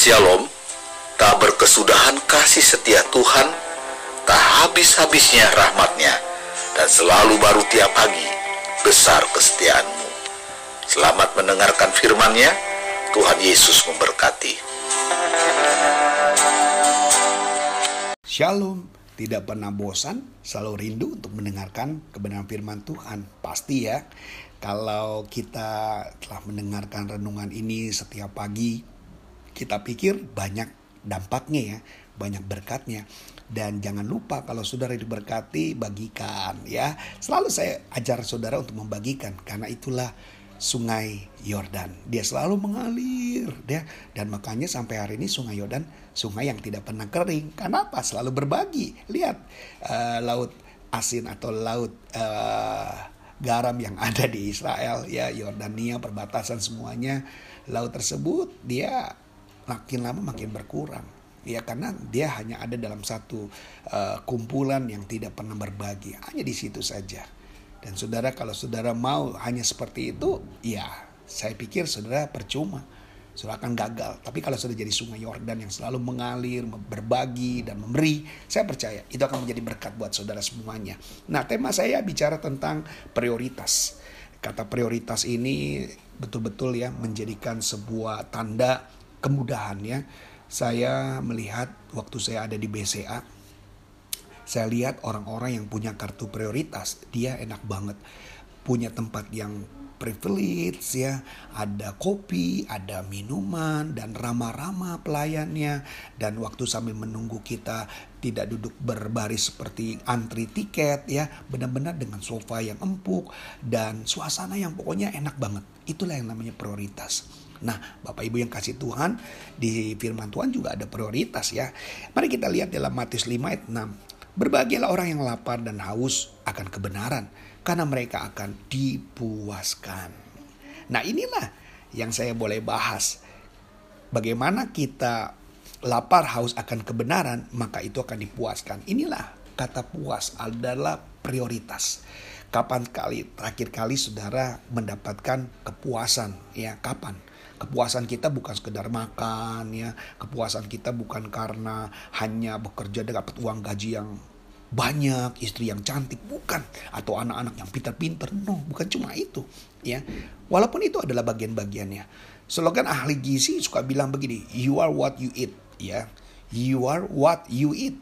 Shalom, tak berkesudahan kasih setia Tuhan, tak habis-habisnya rahmatnya, dan selalu baru tiap pagi, besar kesetiaanmu. Selamat mendengarkan firman-Nya, Tuhan Yesus memberkati. Shalom, tidak pernah bosan, selalu rindu untuk mendengarkan kebenaran firman Tuhan. Pasti ya, kalau kita telah mendengarkan renungan ini setiap pagi, kita pikir banyak dampaknya ya, banyak berkatnya. Dan jangan lupa kalau saudara diberkati, bagikan ya. Selalu saya ajar saudara untuk membagikan, karena itulah sungai Yordan. Dia selalu mengalir, ya. Dan makanya sampai hari ini sungai Yordan sungai yang tidak pernah kering. Kenapa? Selalu berbagi. Lihat uh, laut asin atau laut uh, garam yang ada di Israel, ya Yordania perbatasan semuanya. Laut tersebut dia makin lama makin berkurang. Ya karena dia hanya ada dalam satu uh, kumpulan yang tidak pernah berbagi, hanya di situ saja. Dan saudara kalau saudara mau hanya seperti itu, ya saya pikir saudara percuma. Saudara akan gagal. Tapi kalau sudah jadi sungai Yordan yang selalu mengalir, berbagi, dan memberi, saya percaya itu akan menjadi berkat buat saudara semuanya. Nah tema saya bicara tentang prioritas. Kata prioritas ini betul-betul ya menjadikan sebuah tanda kemudahan ya. Saya melihat waktu saya ada di BCA, saya lihat orang-orang yang punya kartu prioritas, dia enak banget. Punya tempat yang privilege ya, ada kopi, ada minuman dan ramah-ramah pelayannya dan waktu sambil menunggu kita tidak duduk berbaris seperti antri tiket ya, benar-benar dengan sofa yang empuk dan suasana yang pokoknya enak banget. Itulah yang namanya prioritas. Nah, Bapak Ibu yang kasih Tuhan, di firman Tuhan juga ada prioritas ya. Mari kita lihat dalam Matius 5 ayat 6. Berbahagialah orang yang lapar dan haus akan kebenaran, karena mereka akan dipuaskan. Nah inilah yang saya boleh bahas. Bagaimana kita lapar haus akan kebenaran, maka itu akan dipuaskan. Inilah kata puas adalah prioritas. Kapan kali terakhir kali saudara mendapatkan kepuasan? Ya, kapan? Kepuasan kita bukan sekedar makan ya, kepuasan kita bukan karena hanya bekerja dapat uang gaji yang banyak, istri yang cantik, bukan atau anak-anak yang pintar-pintar. No, bukan cuma itu, ya. Walaupun itu adalah bagian-bagiannya. Slogan ahli gizi suka bilang begini, you are what you eat, ya. You are what you eat.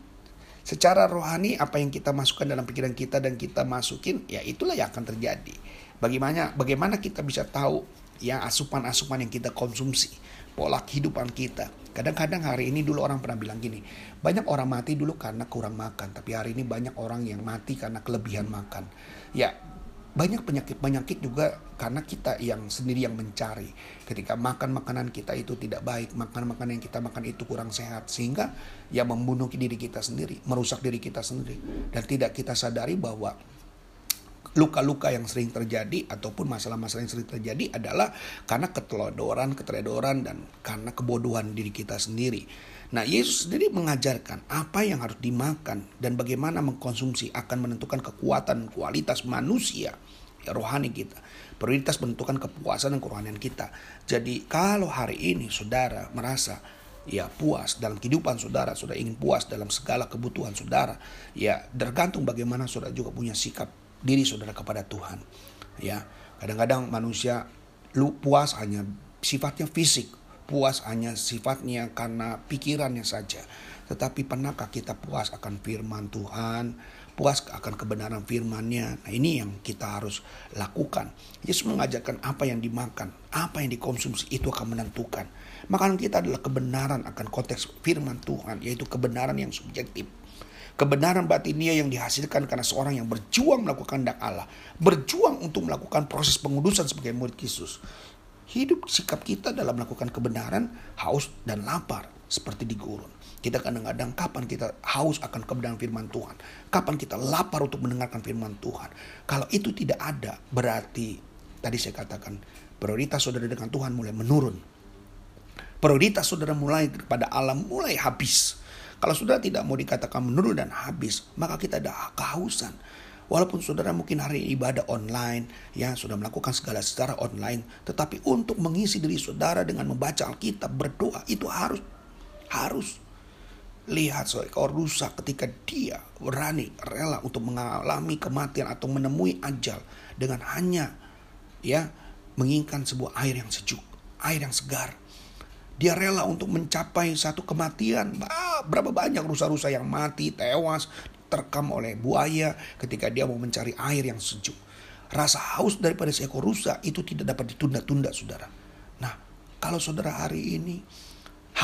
Secara rohani apa yang kita masukkan dalam pikiran kita dan kita masukin, ya itulah yang akan terjadi. Bagaimana bagaimana kita bisa tahu ya asupan-asupan yang kita konsumsi, pola kehidupan kita. Kadang-kadang hari ini dulu orang pernah bilang gini, banyak orang mati dulu karena kurang makan, tapi hari ini banyak orang yang mati karena kelebihan makan. Ya, banyak penyakit-penyakit juga karena kita yang sendiri yang mencari. Ketika makan makanan kita itu tidak baik, makan makanan yang kita makan itu kurang sehat sehingga ya membunuh diri kita sendiri, merusak diri kita sendiri dan tidak kita sadari bahwa luka-luka yang sering terjadi ataupun masalah-masalah yang sering terjadi adalah karena keteledoran, keteledoran dan karena kebodohan diri kita sendiri. Nah, Yesus sendiri mengajarkan apa yang harus dimakan dan bagaimana mengkonsumsi akan menentukan kekuatan kualitas manusia ya rohani kita. Prioritas menentukan kepuasan dan kerohanian kita. Jadi, kalau hari ini saudara merasa ya puas dalam kehidupan saudara, sudah ingin puas dalam segala kebutuhan saudara, ya tergantung bagaimana saudara juga punya sikap diri saudara kepada Tuhan. Ya, kadang-kadang manusia lu puas hanya sifatnya fisik, puas hanya sifatnya karena pikirannya saja. Tetapi pernahkah kita puas akan firman Tuhan, puas akan kebenaran firman-Nya? Nah, ini yang kita harus lakukan. Yesus mengajarkan apa yang dimakan, apa yang dikonsumsi itu akan menentukan. Makanan kita adalah kebenaran akan konteks firman Tuhan, yaitu kebenaran yang subjektif. Kebenaran batinia yang dihasilkan karena seorang yang berjuang melakukan dak Allah. Berjuang untuk melakukan proses pengudusan sebagai murid Yesus. Hidup sikap kita dalam melakukan kebenaran, haus dan lapar seperti di gurun. Kita kadang-kadang kapan kita haus akan kebenaran firman Tuhan. Kapan kita lapar untuk mendengarkan firman Tuhan. Kalau itu tidak ada, berarti tadi saya katakan prioritas saudara dengan Tuhan mulai menurun. Prioritas saudara mulai kepada Allah mulai habis. Kalau sudah tidak mau dikatakan menurun dan habis, maka kita ada kehausan. Walaupun saudara mungkin hari ibadah online, ya sudah melakukan segala secara online, tetapi untuk mengisi diri saudara dengan membaca Alkitab, berdoa itu harus harus lihat seekor rusa ketika dia berani rela untuk mengalami kematian atau menemui ajal dengan hanya ya menginginkan sebuah air yang sejuk, air yang segar. Dia rela untuk mencapai satu kematian. Berapa banyak rusa-rusa yang mati, tewas, terkam oleh buaya ketika dia mau mencari air yang sejuk. Rasa haus daripada seekor rusa itu tidak dapat ditunda-tunda, saudara. Nah, kalau saudara hari ini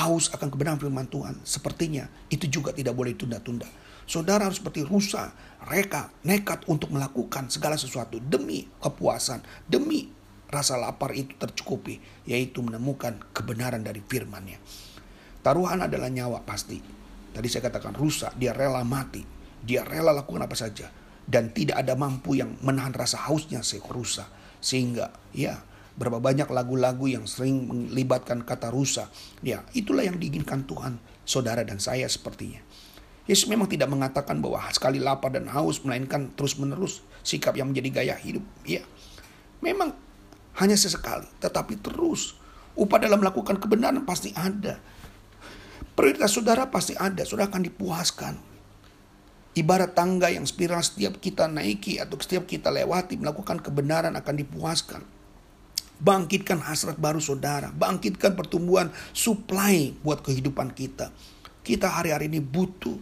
haus akan kebenaran firman Tuhan, sepertinya itu juga tidak boleh ditunda-tunda. Saudara harus seperti rusa, reka, nekat untuk melakukan segala sesuatu demi kepuasan, demi rasa lapar itu tercukupi, yaitu menemukan kebenaran dari firman-Nya. Taruhan adalah nyawa pasti. Tadi saya katakan rusa, dia rela mati dia rela lakukan apa saja dan tidak ada mampu yang menahan rasa hausnya seekor rusa. Sehingga ya berapa banyak lagu-lagu yang sering melibatkan kata rusa. Ya itulah yang diinginkan Tuhan saudara dan saya sepertinya. Yesus memang tidak mengatakan bahwa sekali lapar dan haus melainkan terus-menerus sikap yang menjadi gaya hidup. Ya, memang hanya sesekali, tetapi terus. Upah dalam melakukan kebenaran pasti ada. Prioritas saudara pasti ada, saudara akan dipuaskan. Ibarat tangga yang spiral setiap kita naiki atau setiap kita lewati melakukan kebenaran akan dipuaskan. Bangkitkan hasrat baru saudara, bangkitkan pertumbuhan supply buat kehidupan kita. Kita hari-hari ini butuh.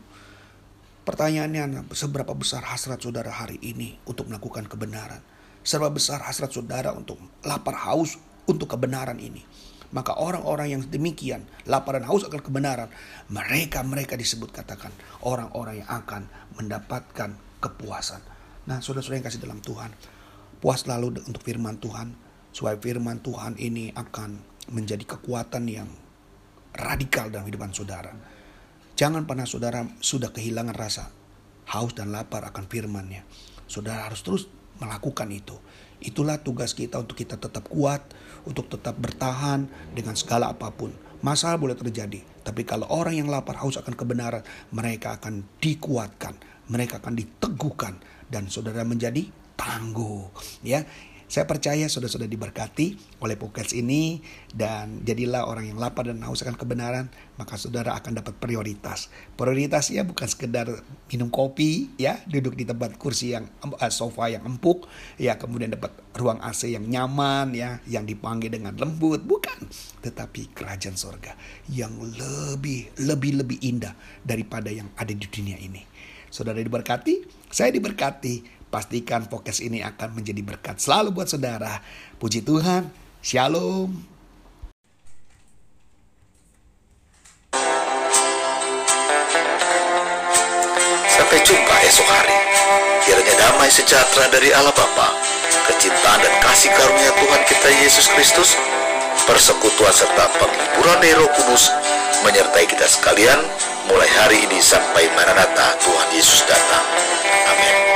Pertanyaannya seberapa besar hasrat saudara hari ini untuk melakukan kebenaran? Seberapa besar hasrat saudara untuk lapar haus untuk kebenaran ini? Maka orang-orang yang demikian, lapar dan haus akan kebenaran, mereka-mereka disebut katakan orang-orang yang akan mendapatkan kepuasan. Nah, saudara-saudara yang kasih dalam Tuhan, puas lalu untuk firman Tuhan, supaya firman Tuhan ini akan menjadi kekuatan yang radikal dalam kehidupan saudara. Jangan pernah saudara sudah kehilangan rasa haus dan lapar akan firmannya. Saudara harus terus melakukan itu. Itulah tugas kita untuk kita tetap kuat, untuk tetap bertahan dengan segala apa pun. Masalah boleh terjadi, tapi kalau orang yang lapar haus akan kebenaran, mereka akan dikuatkan, mereka akan diteguhkan dan saudara menjadi tangguh, ya. Saya percaya saudara-saudara diberkati oleh podcast ini dan jadilah orang yang lapar dan haus akan kebenaran, maka saudara akan dapat prioritas. Prioritasnya bukan sekedar minum kopi, ya, duduk di tempat kursi yang uh, sofa yang empuk, ya, kemudian dapat ruang AC yang nyaman, ya, yang dipanggil dengan lembut, bukan, tetapi kerajaan sorga yang lebih lebih lebih indah daripada yang ada di dunia ini. Saudara diberkati, saya diberkati, Pastikan podcast ini akan menjadi berkat selalu buat saudara. Puji Tuhan. Shalom. Sampai jumpa esok hari. Kiranya damai sejahtera dari Allah Bapa, kecintaan dan kasih karunia Tuhan kita Yesus Kristus, persekutuan serta penghiburan dari Roh Kudus menyertai kita sekalian mulai hari ini sampai Maranatha Tuhan Yesus datang. Amin.